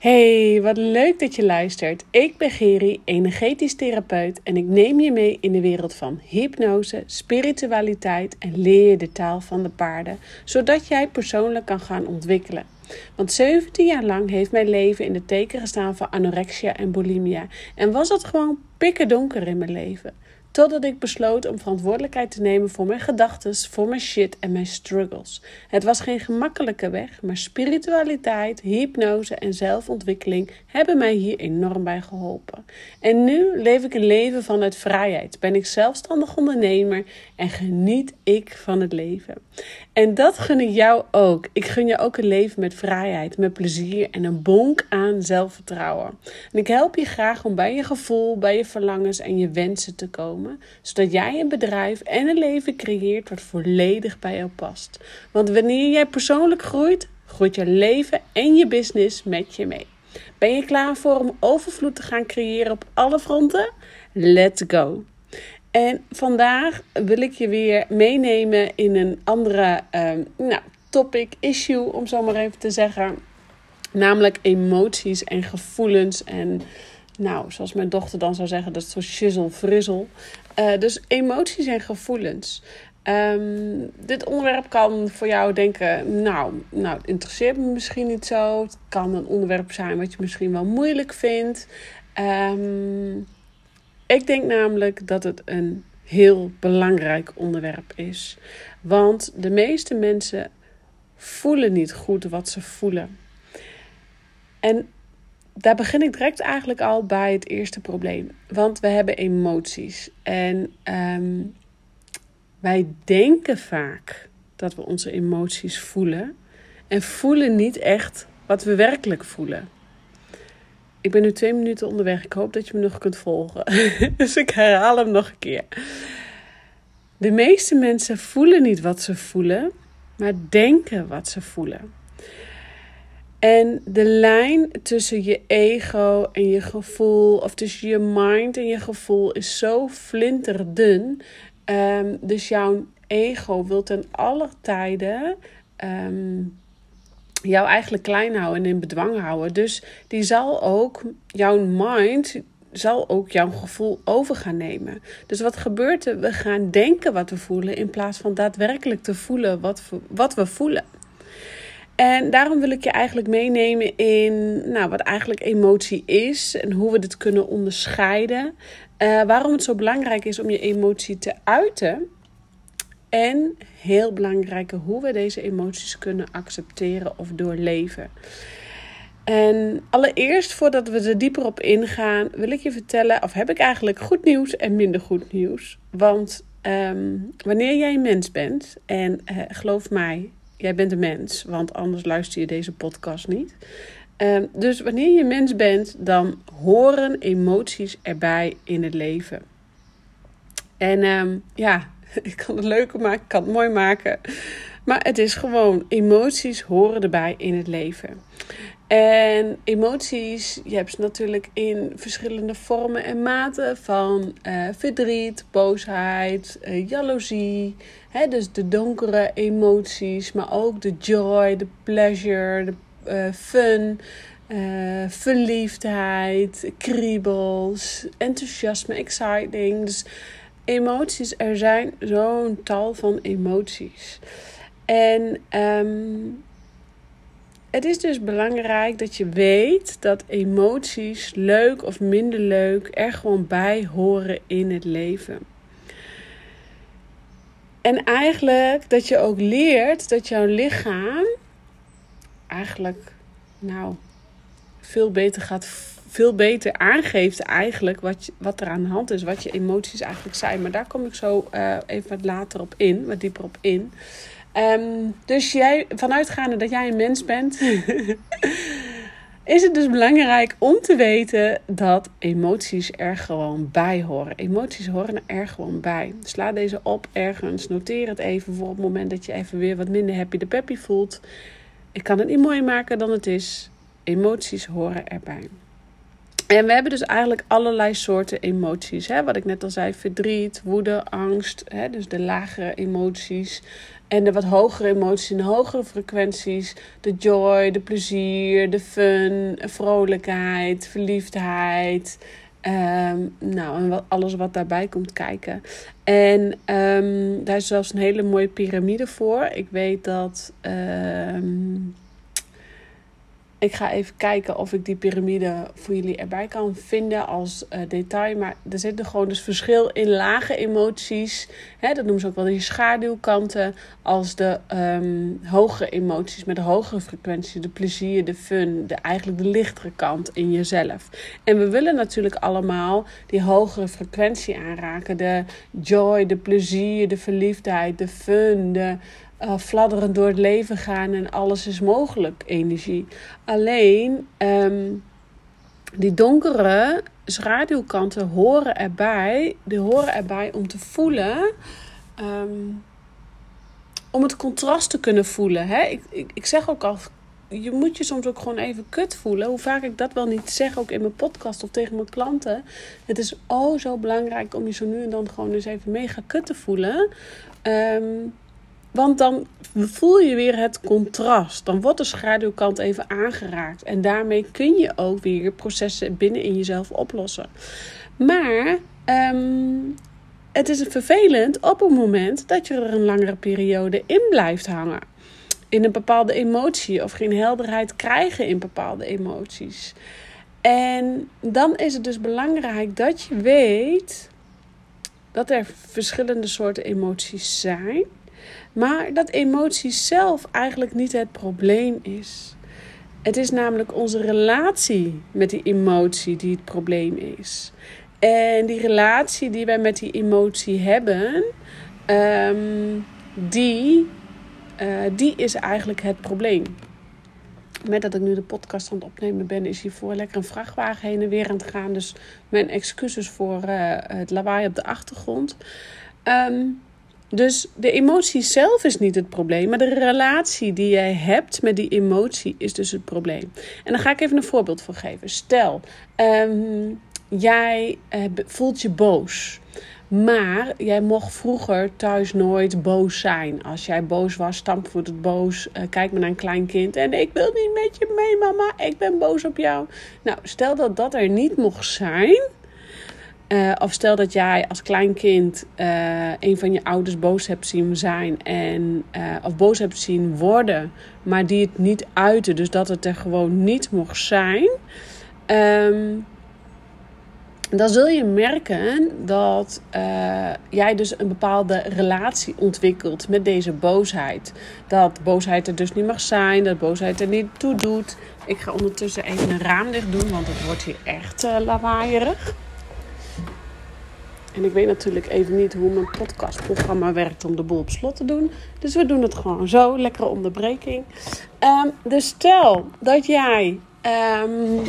Hey, wat leuk dat je luistert. Ik ben Geri, energetisch therapeut en ik neem je mee in de wereld van hypnose, spiritualiteit en leer je de taal van de paarden, zodat jij persoonlijk kan gaan ontwikkelen. Want 17 jaar lang heeft mijn leven in de teken gestaan van anorexia en bulimia en was het gewoon pikken donker in mijn leven. Totdat ik besloot om verantwoordelijkheid te nemen voor mijn gedachten, voor mijn shit en mijn struggles. Het was geen gemakkelijke weg, maar spiritualiteit, hypnose en zelfontwikkeling hebben mij hier enorm bij geholpen. En nu leef ik een leven vanuit vrijheid. Ben ik zelfstandig ondernemer en geniet ik van het leven. En dat gun ik jou ook. Ik gun je ook een leven met vrijheid, met plezier en een bonk aan zelfvertrouwen. En ik help je graag om bij je gevoel, bij je verlangens en je wensen te komen, zodat jij een bedrijf en een leven creëert wat volledig bij jou past. Want wanneer jij persoonlijk groeit, groeit je leven en je business met je mee. Ben je klaar voor om overvloed te gaan creëren op alle fronten? Let's go! En vandaag wil ik je weer meenemen in een andere um, nou, topic, issue, om zo maar even te zeggen. Namelijk emoties en gevoelens. En nou, zoals mijn dochter dan zou zeggen, dat is zo shizzle frizzle. Uh, dus emoties en gevoelens. Um, dit onderwerp kan voor jou denken, nou, nou, het interesseert me misschien niet zo. Het kan een onderwerp zijn wat je misschien wel moeilijk vindt. Um, ik denk namelijk dat het een heel belangrijk onderwerp is. Want de meeste mensen voelen niet goed wat ze voelen. En daar begin ik direct eigenlijk al bij het eerste probleem. Want we hebben emoties. En um, wij denken vaak dat we onze emoties voelen. En voelen niet echt wat we werkelijk voelen. Ik ben nu twee minuten onderweg. Ik hoop dat je me nog kunt volgen. dus ik herhaal hem nog een keer. De meeste mensen voelen niet wat ze voelen, maar denken wat ze voelen. En de lijn tussen je ego en je gevoel, of tussen je mind en je gevoel, is zo flinterdun. Um, dus jouw ego wil ten alle tijden um, jou eigenlijk klein houden en in bedwang houden. Dus die zal ook, jouw mind zal ook jouw gevoel over gaan nemen. Dus wat gebeurt er? We gaan denken wat we voelen in plaats van daadwerkelijk te voelen wat we, wat we voelen. En daarom wil ik je eigenlijk meenemen in nou, wat eigenlijk emotie is en hoe we dit kunnen onderscheiden. Uh, waarom het zo belangrijk is om je emotie te uiten. En heel belangrijk hoe we deze emoties kunnen accepteren of doorleven. En allereerst, voordat we er dieper op ingaan, wil ik je vertellen, of heb ik eigenlijk goed nieuws en minder goed nieuws. Want um, wanneer jij een mens bent, en uh, geloof mij, jij bent een mens, want anders luister je deze podcast niet. Um, dus wanneer je mens bent, dan horen emoties erbij in het leven. En um, ja, ik kan het leuker maken, ik kan het mooi maken. Maar het is gewoon, emoties horen erbij in het leven. En emoties, je hebt ze natuurlijk in verschillende vormen en maten van uh, verdriet, boosheid, uh, jaloezie. Hè, dus de donkere emoties, maar ook de joy, de pleasure, de uh, fun, verliefdheid, kriebels, enthousiasme, exciting. Dus emoties, er zijn zo'n tal van emoties. En um, het is dus belangrijk dat je weet dat emoties, leuk of minder leuk, er gewoon bij horen in het leven. En eigenlijk dat je ook leert dat jouw lichaam eigenlijk, nou, veel beter gaat veel beter aangeeft eigenlijk wat, wat er aan de hand is, wat je emoties eigenlijk zijn. Maar daar kom ik zo uh, even wat later op in, wat dieper op in. Um, dus jij, vanuitgaande dat jij een mens bent, is het dus belangrijk om te weten dat emoties er gewoon bij horen. Emoties horen er gewoon bij. Sla deze op ergens, noteer het even voor het moment dat je even weer wat minder happy de peppy voelt. Ik kan het niet mooier maken dan het is. Emoties horen erbij. En we hebben dus eigenlijk allerlei soorten emoties. Hè? Wat ik net al zei, verdriet, woede, angst. Hè? Dus de lagere emoties. En de wat hogere emoties en de hogere frequenties. De joy, de plezier, de fun, vrolijkheid, verliefdheid. Um, nou, en wat, alles wat daarbij komt kijken. En um, daar is zelfs een hele mooie piramide voor. Ik weet dat. Um, ik ga even kijken of ik die piramide voor jullie erbij kan vinden als uh, detail. Maar er zit er gewoon dus verschil in lage emoties. Hè, dat noemen ze ook wel die schaduwkanten. Als de um, hogere emoties met de hogere frequentie. De plezier, de fun. De, eigenlijk de lichtere kant in jezelf. En we willen natuurlijk allemaal die hogere frequentie aanraken. De joy, de plezier, de verliefdheid, de fun. De uh, fladderend door het leven gaan en alles is mogelijk energie. Alleen um, die donkere schaduwkanten horen erbij. Die horen erbij om te voelen. Um, om het contrast te kunnen voelen. Hè? Ik, ik, ik zeg ook al, je moet je soms ook gewoon even kut voelen. Hoe vaak ik dat wel niet zeg, ook in mijn podcast of tegen mijn klanten. Het is oh zo belangrijk om je zo nu en dan gewoon eens even mega kut te voelen. Um, want dan voel je weer het contrast. Dan wordt de schaduwkant even aangeraakt. En daarmee kun je ook weer processen binnen in jezelf oplossen. Maar um, het is vervelend op het moment dat je er een langere periode in blijft hangen. In een bepaalde emotie of geen helderheid krijgen in bepaalde emoties. En dan is het dus belangrijk dat je weet dat er verschillende soorten emoties zijn. Maar dat emotie zelf eigenlijk niet het probleem is. Het is namelijk onze relatie met die emotie die het probleem is. En die relatie die wij met die emotie hebben, um, die, uh, die is eigenlijk het probleem. Met dat ik nu de podcast aan het opnemen ben, is hiervoor lekker een vrachtwagen heen en weer aan het gaan. Dus mijn excuses voor uh, het lawaai op de achtergrond. Um, dus de emotie zelf is niet het probleem, maar de relatie die jij hebt met die emotie is dus het probleem. En dan ga ik even een voorbeeld voor geven. Stel, um, jij uh, voelt je boos. Maar jij mocht vroeger thuis nooit boos zijn. Als jij boos was, stampvoet het boos. Uh, kijk maar naar een klein kind. En ik wil niet met je mee, mama. Ik ben boos op jou. Nou, stel dat dat er niet mocht zijn uh, of stel dat jij als klein kind uh, een van je ouders boos hebt zien zijn en, uh, of boos hebt zien worden, maar die het niet uiten, dus dat het er gewoon niet mocht zijn. Um, dan zul je merken dat jij dus een bepaalde relatie ontwikkelt met deze boosheid. Dat boosheid er dus niet mag zijn, dat boosheid er niet toe doet. Ik ga ondertussen even een raam dicht doen, want het wordt hier echt lawaaierig. En ik weet natuurlijk even niet hoe mijn podcastprogramma werkt om de boel op slot te doen. Dus we doen het gewoon zo, lekkere onderbreking. Um, dus stel dat jij um,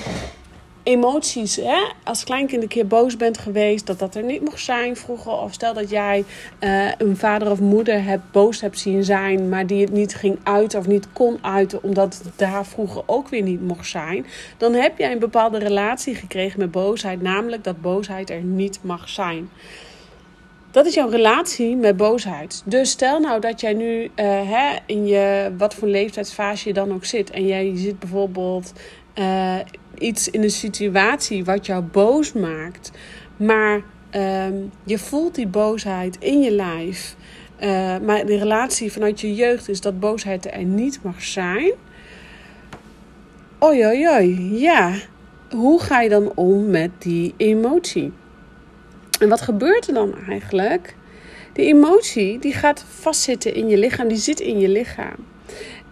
emoties, hè, als kleinkind een keer boos bent geweest, dat dat er niet mocht zijn vroeger. Of stel dat jij uh, een vader of moeder hebt, boos hebt zien zijn, maar die het niet ging uiten of niet kon uiten, omdat het daar vroeger ook weer niet mocht zijn. Dan heb jij een bepaalde relatie gekregen met boosheid, namelijk dat boosheid er niet mag zijn. Dat is jouw relatie met boosheid. Dus stel nou dat jij nu uh, hè, in je, wat voor leeftijdsfase je dan ook zit. En jij zit bijvoorbeeld uh, iets in een situatie wat jou boos maakt, maar um, je voelt die boosheid in je lijf. Uh, maar de relatie vanuit je jeugd is dat boosheid er niet mag zijn. Oi, oi, oi, ja. Hoe ga je dan om met die emotie? En wat gebeurt er dan eigenlijk? Die emotie die gaat vastzitten in je lichaam, die zit in je lichaam.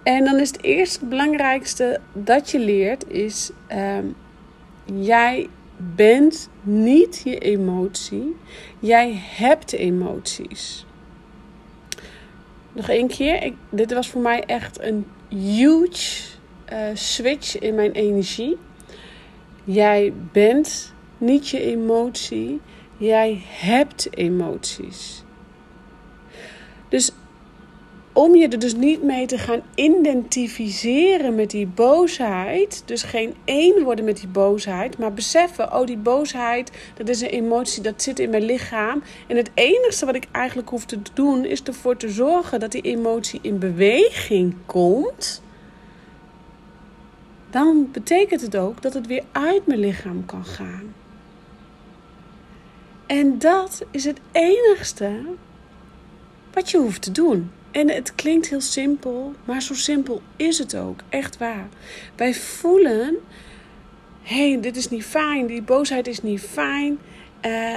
En dan is het eerste belangrijkste dat je leert is um, jij bent niet je emotie. Jij hebt emoties. Nog één keer. Ik, dit was voor mij echt een huge uh, switch in mijn energie. Jij bent niet je emotie. Jij hebt emoties. Dus om je er dus niet mee te gaan identificeren met die boosheid. Dus geen één worden met die boosheid. Maar beseffen, oh die boosheid, dat is een emotie, dat zit in mijn lichaam. En het enige wat ik eigenlijk hoef te doen, is ervoor te zorgen dat die emotie in beweging komt. Dan betekent het ook dat het weer uit mijn lichaam kan gaan. En dat is het enigste wat je hoeft te doen. En het klinkt heel simpel, maar zo simpel is het ook. Echt waar. Wij voelen: hé, hey, dit is niet fijn, die boosheid is niet fijn. Uh,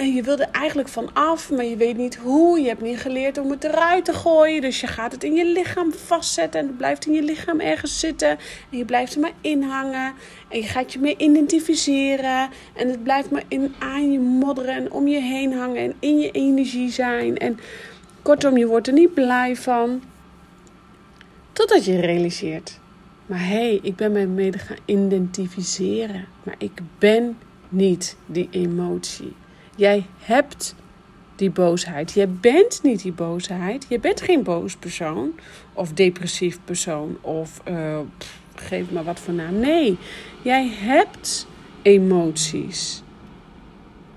en je wil er eigenlijk van af, maar je weet niet hoe. Je hebt niet geleerd om het eruit te gooien. Dus je gaat het in je lichaam vastzetten. En het blijft in je lichaam ergens zitten. En je blijft er maar in hangen. En je gaat je mee identificeren. En het blijft maar in, aan je modderen en om je heen hangen. En in je energie zijn. En kortom, je wordt er niet blij van. Totdat je realiseert. Maar hé, hey, ik ben mij mede gaan identificeren. Maar ik ben niet die emotie. Jij hebt die boosheid. Je bent niet die boosheid. Je bent geen boos persoon. Of depressief persoon. Of uh, geef maar wat voor naam. Nee, jij hebt emoties.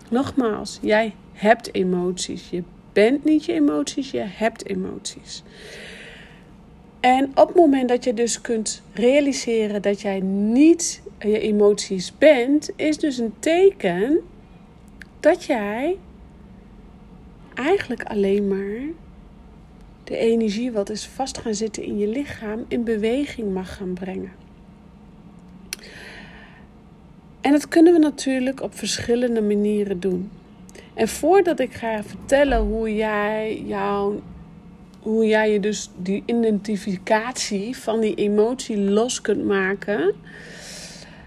Nogmaals, jij hebt emoties. Je bent niet je emoties, je hebt emoties. En op het moment dat je dus kunt realiseren dat jij niet je emoties bent, is dus een teken dat jij eigenlijk alleen maar de energie wat is vast gaan zitten in je lichaam in beweging mag gaan brengen. En dat kunnen we natuurlijk op verschillende manieren doen. En voordat ik ga vertellen hoe jij jou, hoe jij je dus die identificatie van die emotie los kunt maken,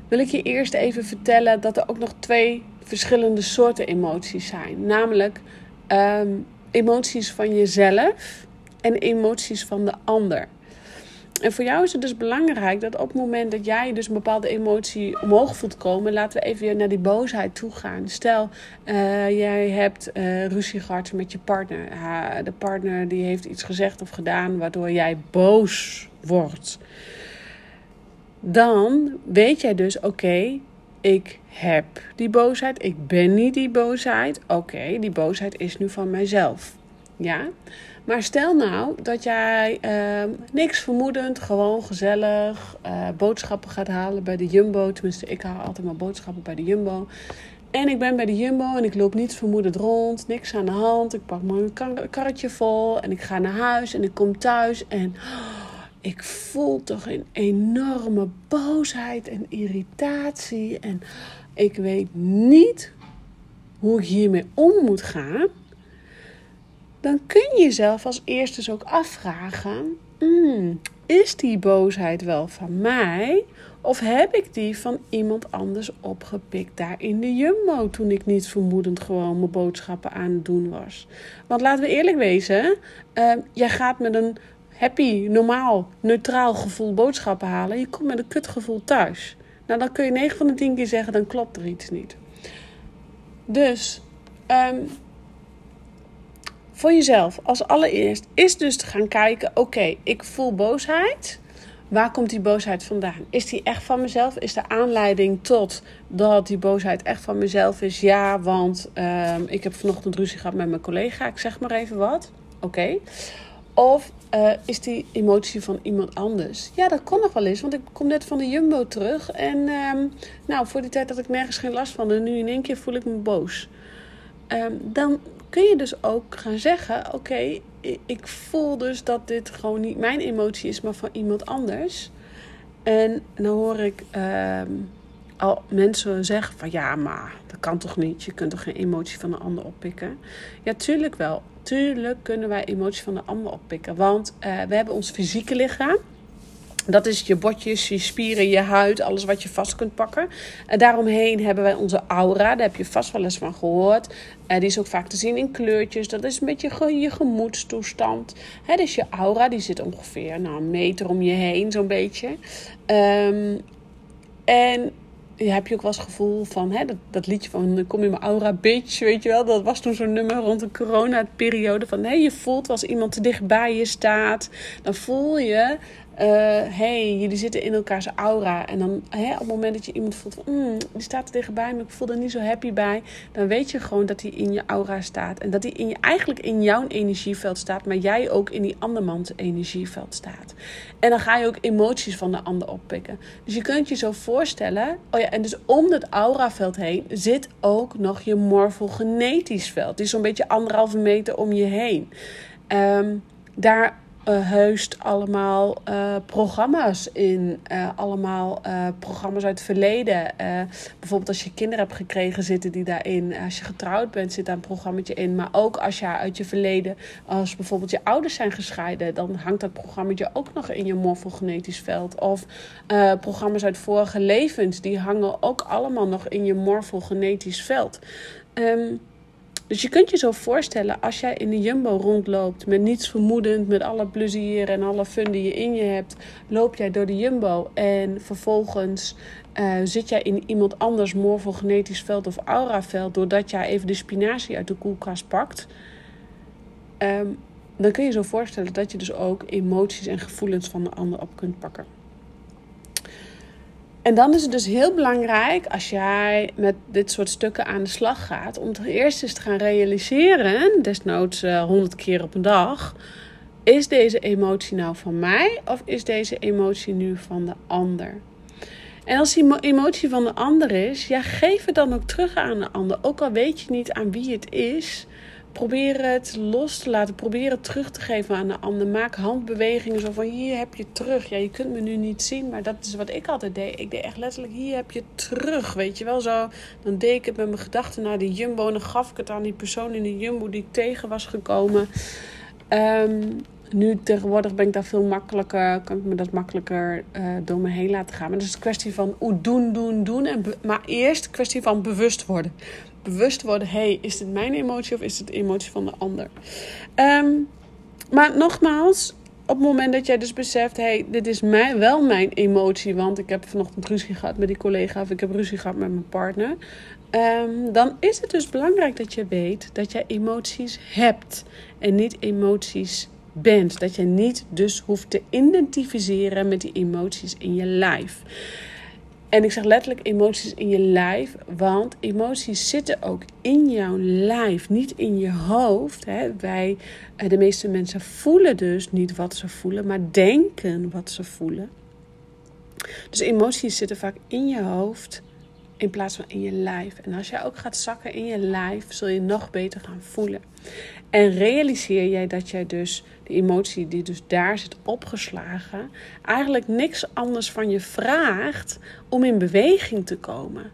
wil ik je eerst even vertellen dat er ook nog twee verschillende soorten emoties zijn. Namelijk ehm, emoties van jezelf en emoties van de ander. En voor jou is het dus belangrijk dat op het moment dat jij dus een bepaalde emotie omhoog voelt komen, laten we even naar die boosheid toe gaan. Stel, uh, jij hebt uh, ruzie gehad met je partner. de partner die heeft iets gezegd of gedaan waardoor jij boos wordt. Dan weet jij dus, oké, ik heb die boosheid. Ik ben niet die boosheid. Oké, die boosheid is nu van mijzelf. Ja? Maar stel nou dat jij uh, niks vermoedend, gewoon gezellig uh, boodschappen gaat halen bij de Jumbo. Tenminste, ik haal altijd maar boodschappen bij de Jumbo. En ik ben bij de Jumbo en ik loop niet vermoedend rond. Niks aan de hand. Ik pak mijn karretje vol en ik ga naar huis en ik kom thuis en ik voel toch een enorme boosheid en irritatie. En ik weet niet hoe ik hiermee om moet gaan. Dan kun je jezelf als eerste dus ook afvragen: hmm, is die boosheid wel van mij? Of heb ik die van iemand anders opgepikt daar in de jumbo toen ik niet vermoedend gewoon mijn boodschappen aan het doen was? Want laten we eerlijk wezen, uh, jij gaat met een happy, normaal, neutraal gevoel boodschappen halen. Je komt met een kutgevoel thuis. Nou, dan kun je 9 van de 10 keer zeggen, dan klopt er iets niet. Dus, um, voor jezelf als allereerst is dus te gaan kijken: oké, ik voel boosheid. Waar komt die boosheid vandaan? Is die echt van mezelf? Is de aanleiding tot dat die boosheid echt van mezelf is? Ja, want um, ik heb vanochtend ruzie gehad met mijn collega. Ik zeg maar even wat. Oké. Of uh, is die emotie van iemand anders? Ja, dat kon nog wel eens, want ik kom net van de Jumbo terug. En um, nou, voor die tijd had ik nergens geen last van. En nu in één keer voel ik me boos. Um, dan kun je dus ook gaan zeggen: Oké, ik voel dus dat dit gewoon niet mijn emotie is, maar van iemand anders. En dan hoor ik um, al mensen zeggen: van ja, maar dat kan toch niet? Je kunt toch geen emotie van een ander oppikken? Ja, tuurlijk wel. Tuurlijk kunnen wij emoties van de ander oppikken. Want uh, we hebben ons fysieke lichaam. Dat is je botjes, je spieren, je huid, alles wat je vast kunt pakken. En daaromheen hebben wij onze aura. Daar heb je vast wel eens van gehoord. Uh, die is ook vaak te zien in kleurtjes. Dat is een beetje je gemoedstoestand. Hè, dus je aura die zit ongeveer nou, een meter om je heen, zo'n beetje. Um, en heb je ook wel eens gevoel van hè, dat, dat liedje van Kom in mijn aura, bitch, weet je wel. Dat was toen zo'n nummer rond de corona-periode. Van nee, je voelt als iemand te dicht bij je staat. Dan voel je uh, hey, jullie zitten in elkaars aura. En dan hè, op het moment dat je iemand voelt van, mm, die staat er dichtbij, maar ik voel er niet zo happy bij. Dan weet je gewoon dat hij in je aura staat. En dat hij in je, eigenlijk in jouw energieveld staat, maar jij ook in die andermans energieveld staat. En dan ga je ook emoties van de ander oppikken. Dus je kunt je zo voorstellen, oh ja, en dus om dat auraveld heen zit ook nog je morfogenetisch veld. Die is zo'n beetje anderhalve meter om je heen. Um, daar uh, heust allemaal uh, programma's in. Uh, allemaal programma's uit het verleden. bijvoorbeeld als je kinderen hebt gekregen, zitten die daarin. Als je getrouwd bent, zit daar een programma in. Maar ook als je uit je verleden, als bijvoorbeeld je ouders zijn gescheiden, dan hangt dat programma ook nog in je morfogenetisch veld. Of programma's uit vorige levens, die hangen ook allemaal nog in je morfogenetisch veld. Um, dus je kunt je zo voorstellen, als jij in de jumbo rondloopt met niets vermoedend, met alle plezier en alle fun die je in je hebt, loop jij door de jumbo en vervolgens uh, zit jij in iemand anders morfogenetisch veld of auraveld, doordat jij even de spinazie uit de koelkast pakt. Um, dan kun je zo voorstellen dat je dus ook emoties en gevoelens van de ander op kunt pakken. En dan is het dus heel belangrijk als jij met dit soort stukken aan de slag gaat, om ten eerste eens te gaan realiseren, desnoods uh, eh, 100 keer op een dag, is deze emotie nou van mij of is deze emotie nu van de ander? En als die emotie van de ander is, ja, geef het dan ook terug aan de ander. Ook al weet je niet aan wie het is, Probeer het los te laten. Probeer het terug te geven aan de ander. Maak handbewegingen zo van hier heb je terug. Ja, je kunt me nu niet zien, maar dat is wat ik altijd deed. Ik deed echt letterlijk hier heb je terug. Weet je wel zo. Dan deed ik het met mijn gedachten naar die jumbo. En dan gaf ik het aan die persoon in de jumbo die ik tegen was gekomen. Um, nu tegenwoordig ben ik daar veel makkelijker, kan ik me dat makkelijker uh, door me heen laten gaan. Maar het is een kwestie van doen, doen, doen. En maar eerst een kwestie van bewust worden bewust worden: hey, is dit mijn emotie of is het de emotie van de ander? Um, maar nogmaals, op het moment dat jij dus beseft: hey, dit is mij, wel mijn emotie, want ik heb vanochtend ruzie gehad met die collega of ik heb ruzie gehad met mijn partner. Um, dan is het dus belangrijk dat je weet dat jij emoties hebt en niet emoties bent. Dat je niet dus hoeft te identificeren met die emoties in je lijf. En ik zeg letterlijk emoties in je lijf, want emoties zitten ook in jouw lijf, niet in je hoofd. Hè. Wij, eh, de meeste mensen voelen dus niet wat ze voelen, maar denken wat ze voelen. Dus emoties zitten vaak in je hoofd in plaats van in je lijf. En als jij ook gaat zakken in je lijf, zul je nog beter gaan voelen. En realiseer jij dat jij dus de emotie die dus daar zit opgeslagen, eigenlijk niks anders van je vraagt om in beweging te komen.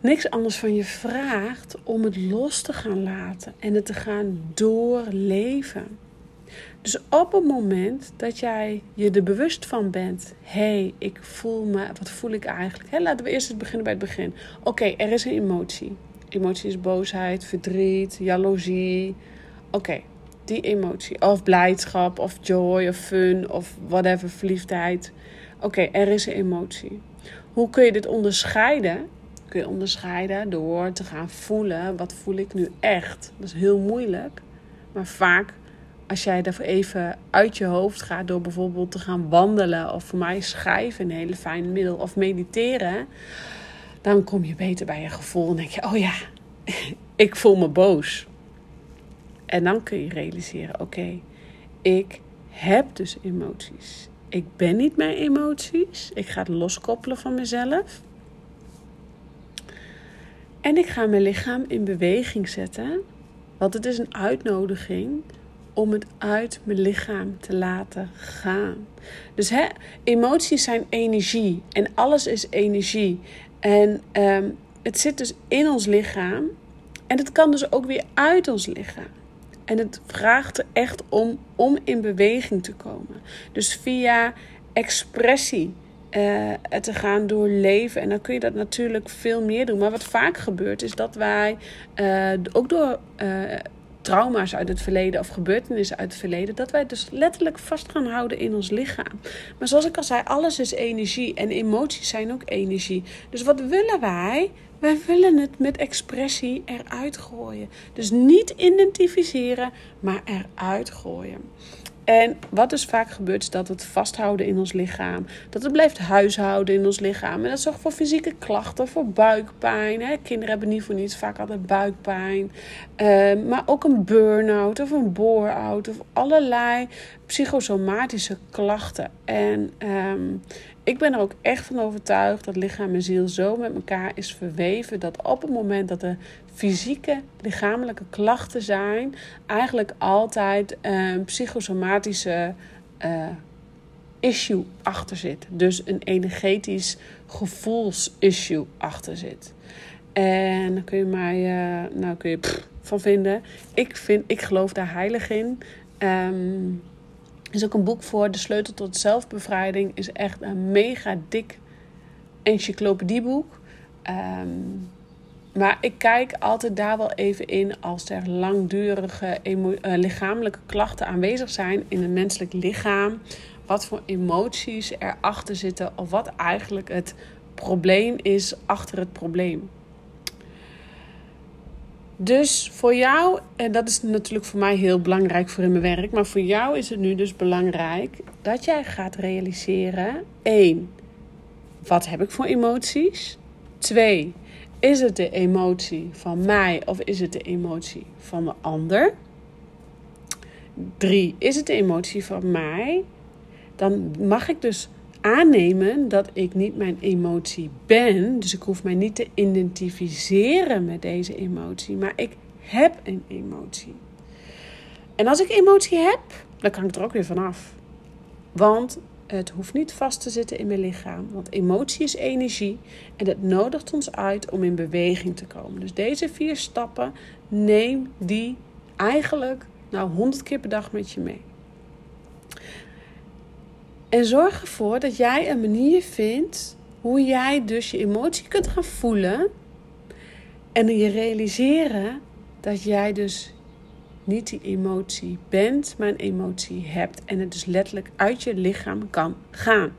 Niks anders van je vraagt om het los te gaan laten en het te gaan doorleven. Dus op het moment dat jij je er bewust van bent, hé, hey, ik voel me, wat voel ik eigenlijk? laten we eerst eens beginnen bij het begin. Oké, er is een emotie. Emotie is boosheid, verdriet, jaloezie. Oké, die emotie. Of blijdschap, of joy, of fun, of whatever, verliefdheid. Oké, er is een emotie. Hoe kun je dit onderscheiden? Kun je onderscheiden door te gaan voelen, wat voel ik nu echt? Dat is heel moeilijk. Maar vaak als jij er even uit je hoofd gaat door bijvoorbeeld te gaan wandelen of voor mij schrijven een hele fijn middel of mediteren, dan kom je beter bij je gevoel en denk je: oh ja, ik voel me boos. En dan kun je realiseren: oké, ik heb dus emoties. Ik ben niet mijn emoties. Ik ga het loskoppelen van mezelf. En ik ga mijn lichaam in beweging zetten. Want het is een uitnodiging om het uit mijn lichaam te laten gaan. Dus hè, emoties zijn energie en alles is energie. En um, het zit dus in ons lichaam en het kan dus ook weer uit ons lichaam. En het vraagt er echt om om in beweging te komen. Dus via expressie uh, te gaan doorleven. En dan kun je dat natuurlijk veel meer doen. Maar wat vaak gebeurt is dat wij uh, ook door uh, trauma's uit het verleden of gebeurtenissen uit het verleden, dat wij dus letterlijk vast gaan houden in ons lichaam. Maar zoals ik al zei, alles is energie en emoties zijn ook energie. Dus wat willen wij? Wij willen het met expressie eruit gooien. Dus niet identificeren, maar eruit gooien. En wat dus vaak gebeurt, is dat het vasthouden in ons lichaam. Dat het blijft huishouden in ons lichaam. En dat zorgt voor fysieke klachten, voor buikpijn. Hè. Kinderen hebben niet voor niets vaak altijd buikpijn. Ehm, maar ook een burn-out of een bore-out. Of allerlei psychosomatische klachten. En ehm, ik ben er ook echt van overtuigd dat lichaam en ziel zo met elkaar is verweven. Dat op het moment dat er fysieke, lichamelijke klachten zijn, eigenlijk altijd een psychosomatische uh, issue achter zit. Dus een energetisch gevoelsissue achter zit. En dan kun je mij, uh, nou kun je van vinden. Ik, vind, ik geloof daar heilig in. Um, is ook een boek voor. De sleutel tot zelfbevrijding is echt een mega dik encyclopedieboek. Um, maar ik kijk altijd daar wel even in als er langdurige uh, lichamelijke klachten aanwezig zijn in een menselijk lichaam. Wat voor emoties erachter zitten of wat eigenlijk het probleem is achter het probleem. Dus voor jou, en dat is natuurlijk voor mij heel belangrijk voor in mijn werk, maar voor jou is het nu dus belangrijk dat jij gaat realiseren: 1. Wat heb ik voor emoties? 2. Is het de emotie van mij of is het de emotie van de ander? 3. Is het de emotie van mij? Dan mag ik dus aannemen dat ik niet mijn emotie ben. Dus ik hoef mij niet te identificeren met deze emotie, maar ik heb een emotie. En als ik emotie heb, dan kan ik er ook weer vanaf. Want het hoeft niet vast te zitten in mijn lichaam. Want emotie is energie en het nodigt ons uit om in beweging te komen. Dus deze vier stappen, neem die eigenlijk nou 100 keer per dag met je mee. En zorg ervoor dat jij een manier vindt hoe jij dus je emotie kunt gaan voelen. En je realiseren dat jij dus niet die emotie bent, maar een emotie hebt. En het dus letterlijk uit je lichaam kan gaan.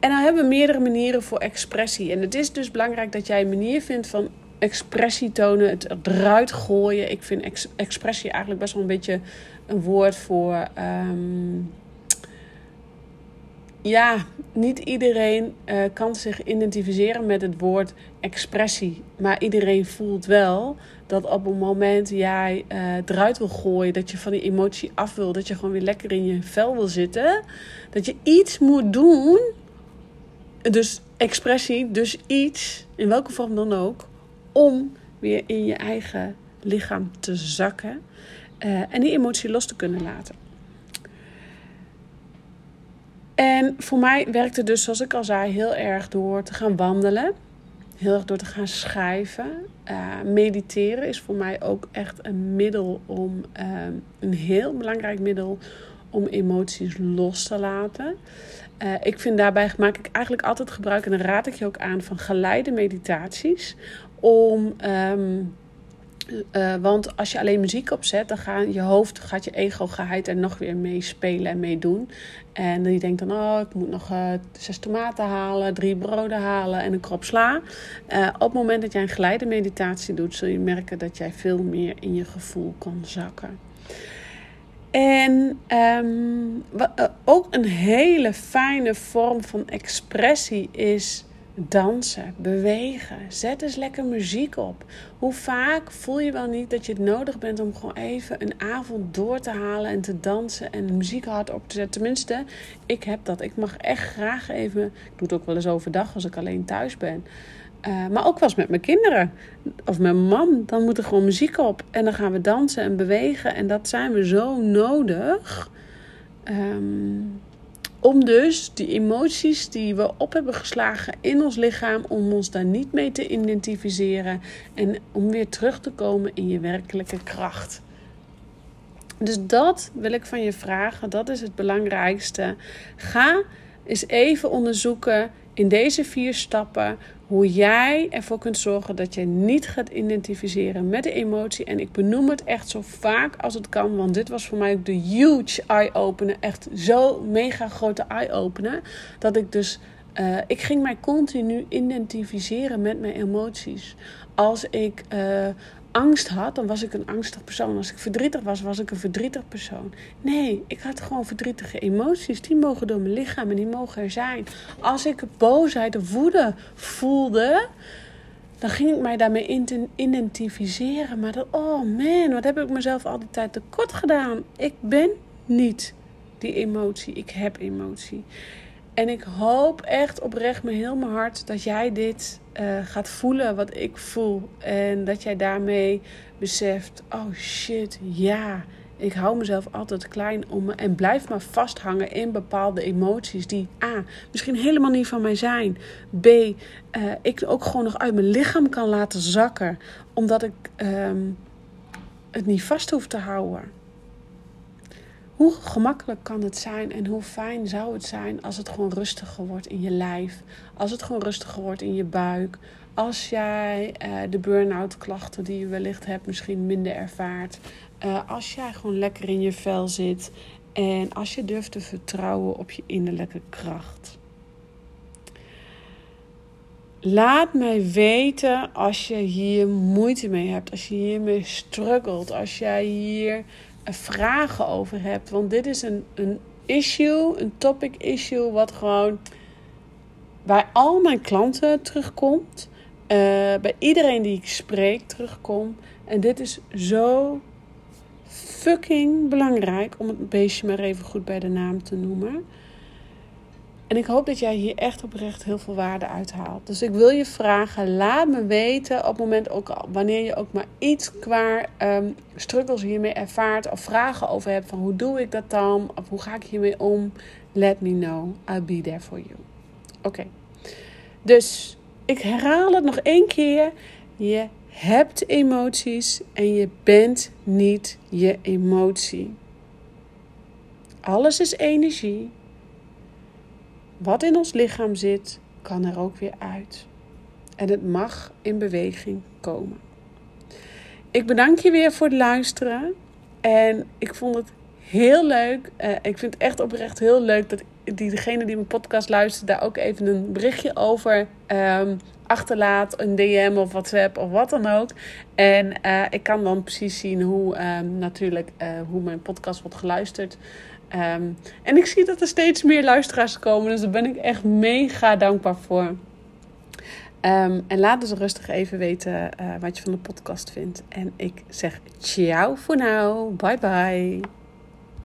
En dan hebben we meerdere manieren voor expressie. En het is dus belangrijk dat jij een manier vindt van expressie tonen, het eruit gooien. Ik vind expressie eigenlijk best wel een beetje een woord voor. Ehm, ja, niet iedereen uh, kan zich identificeren met het woord expressie. Maar iedereen voelt wel dat op het moment jij uh, eruit wil gooien, dat je van die emotie af wil, dat je gewoon weer lekker in je vel wil zitten, dat je iets moet doen. Dus expressie, dus iets, in welke vorm dan ook, om weer in je eigen lichaam te zakken uh, en die emotie los te kunnen laten. En voor mij werkte dus, zoals ik al zei, heel erg door te gaan wandelen. Heel erg door te gaan schrijven. Uh, mediteren is voor mij ook echt een middel om, uh, een heel belangrijk middel om emoties los te laten. Uh, ik vind daarbij maak ik eigenlijk altijd gebruik, en dan raad ik je ook aan, van geleide meditaties. Om um, uh, want als je alleen muziek opzet, dan gaat je hoofd, gaat je ego geheid er nog weer mee spelen en mee doen. En je denkt dan, oh, ik moet nog uh, zes tomaten halen, drie broden halen en een krop sla. Uh, op het moment dat jij een geleide meditatie doet, zul je merken dat jij veel meer in je gevoel kan zakken. En wat, ook een hele fijne vorm van expressie is dansen, bewegen. Zet eens lekker muziek op. Hoe vaak voel je wel niet dat je het nodig bent om gewoon even een avond door te halen en te dansen en muziek hard op te zetten? Tenminste, ik heb dat. Ik mag echt graag even. Ik doe het ook wel eens overdag als ik alleen thuis ben. Uh, maar ook wel eens met mijn kinderen of mijn man. Dan moet er gewoon muziek op. En dan gaan we dansen en bewegen. En dat zijn we zo nodig. Um, om dus die emoties die we op hebben geslagen in ons lichaam, om ons daar niet mee te identificeren en om weer terug te komen in je werkelijke kracht. Dus dat wil ik van je vragen. Dat is het belangrijkste. Ga eens even onderzoeken in deze vier stappen hoe jij ervoor kunt zorgen dat je niet gaat identificeren met de emotie. En ik benoem het echt zo vaak als het kan, want dit was voor mij ook de huge eye-opener. Echt zo mega grote eye-opener. Dat ik dus, uh, ik ging mij continu identificeren met mijn emoties. Als ik uh, angst had, dan was ik een angstig persoon. Als ik verdrietig was, was ik een verdrietig persoon. Nee, ik had gewoon verdrietige emoties. Die mogen door mijn lichaam en die mogen er zijn. Als ik boosheid of woede voelde, dan ging ik mij daarmee identificeren. Maar dat, oh man, wat heb ik mezelf al die tijd tekort gedaan? Ik ben niet die emotie. Ik heb emotie. En ik hoop echt oprecht met heel mijn hart dat jij dit uh, gaat voelen wat ik voel. En dat jij daarmee beseft: oh shit, ja. Ik hou mezelf altijd klein om me en blijf maar vasthangen in bepaalde emoties die A. misschien helemaal niet van mij zijn. B. Uh, ik ook gewoon nog uit mijn lichaam kan laten zakken. Omdat ik um, het niet vast hoef te houden. Hoe gemakkelijk kan het zijn en hoe fijn zou het zijn als het gewoon rustiger wordt in je lijf, als het gewoon rustiger wordt in je buik, als jij uh, de burn-out klachten die je wellicht hebt misschien minder ervaart, uh, als jij gewoon lekker in je vel zit en als je durft te vertrouwen op je innerlijke kracht. Laat mij weten als je hier moeite mee hebt, als je hiermee struggelt, als jij hier vragen over hebt. Want dit is een, een issue, een topic issue, wat gewoon bij al mijn klanten terugkomt. Uh, bij iedereen die ik spreek terugkomt. En dit is zo fucking belangrijk om het beestje maar even goed bij de naam te noemen. En ik hoop dat jij hier echt oprecht heel veel waarde uithaalt. Dus ik wil je vragen, laat me weten op het moment ook wanneer je ook maar iets qua um, struggles hiermee ervaart of vragen over hebt van hoe doe ik dat dan of hoe ga ik hiermee om. Let me know, I'll be there for you. Oké, dus ik herhaal het nog één keer. Je hebt emoties en je bent niet je emotie. Alles is energie. Wat in ons lichaam zit, kan er ook weer uit. En het mag in beweging komen. Ik bedank je weer voor het luisteren. En ik vond het heel leuk. Uh, ik vind het echt oprecht heel leuk dat diegene die mijn podcast luistert, daar ook even een berichtje over um, achterlaat. Een DM of WhatsApp of wat dan ook. En uh, ik kan dan precies zien hoe um, natuurlijk uh, hoe mijn podcast wordt geluisterd. Um, en ik zie dat er steeds meer luisteraars komen. Dus daar ben ik echt mega dankbaar voor. Um, en laat dus rustig even weten uh, wat je van de podcast vindt. En ik zeg ciao voor nu. Bye bye.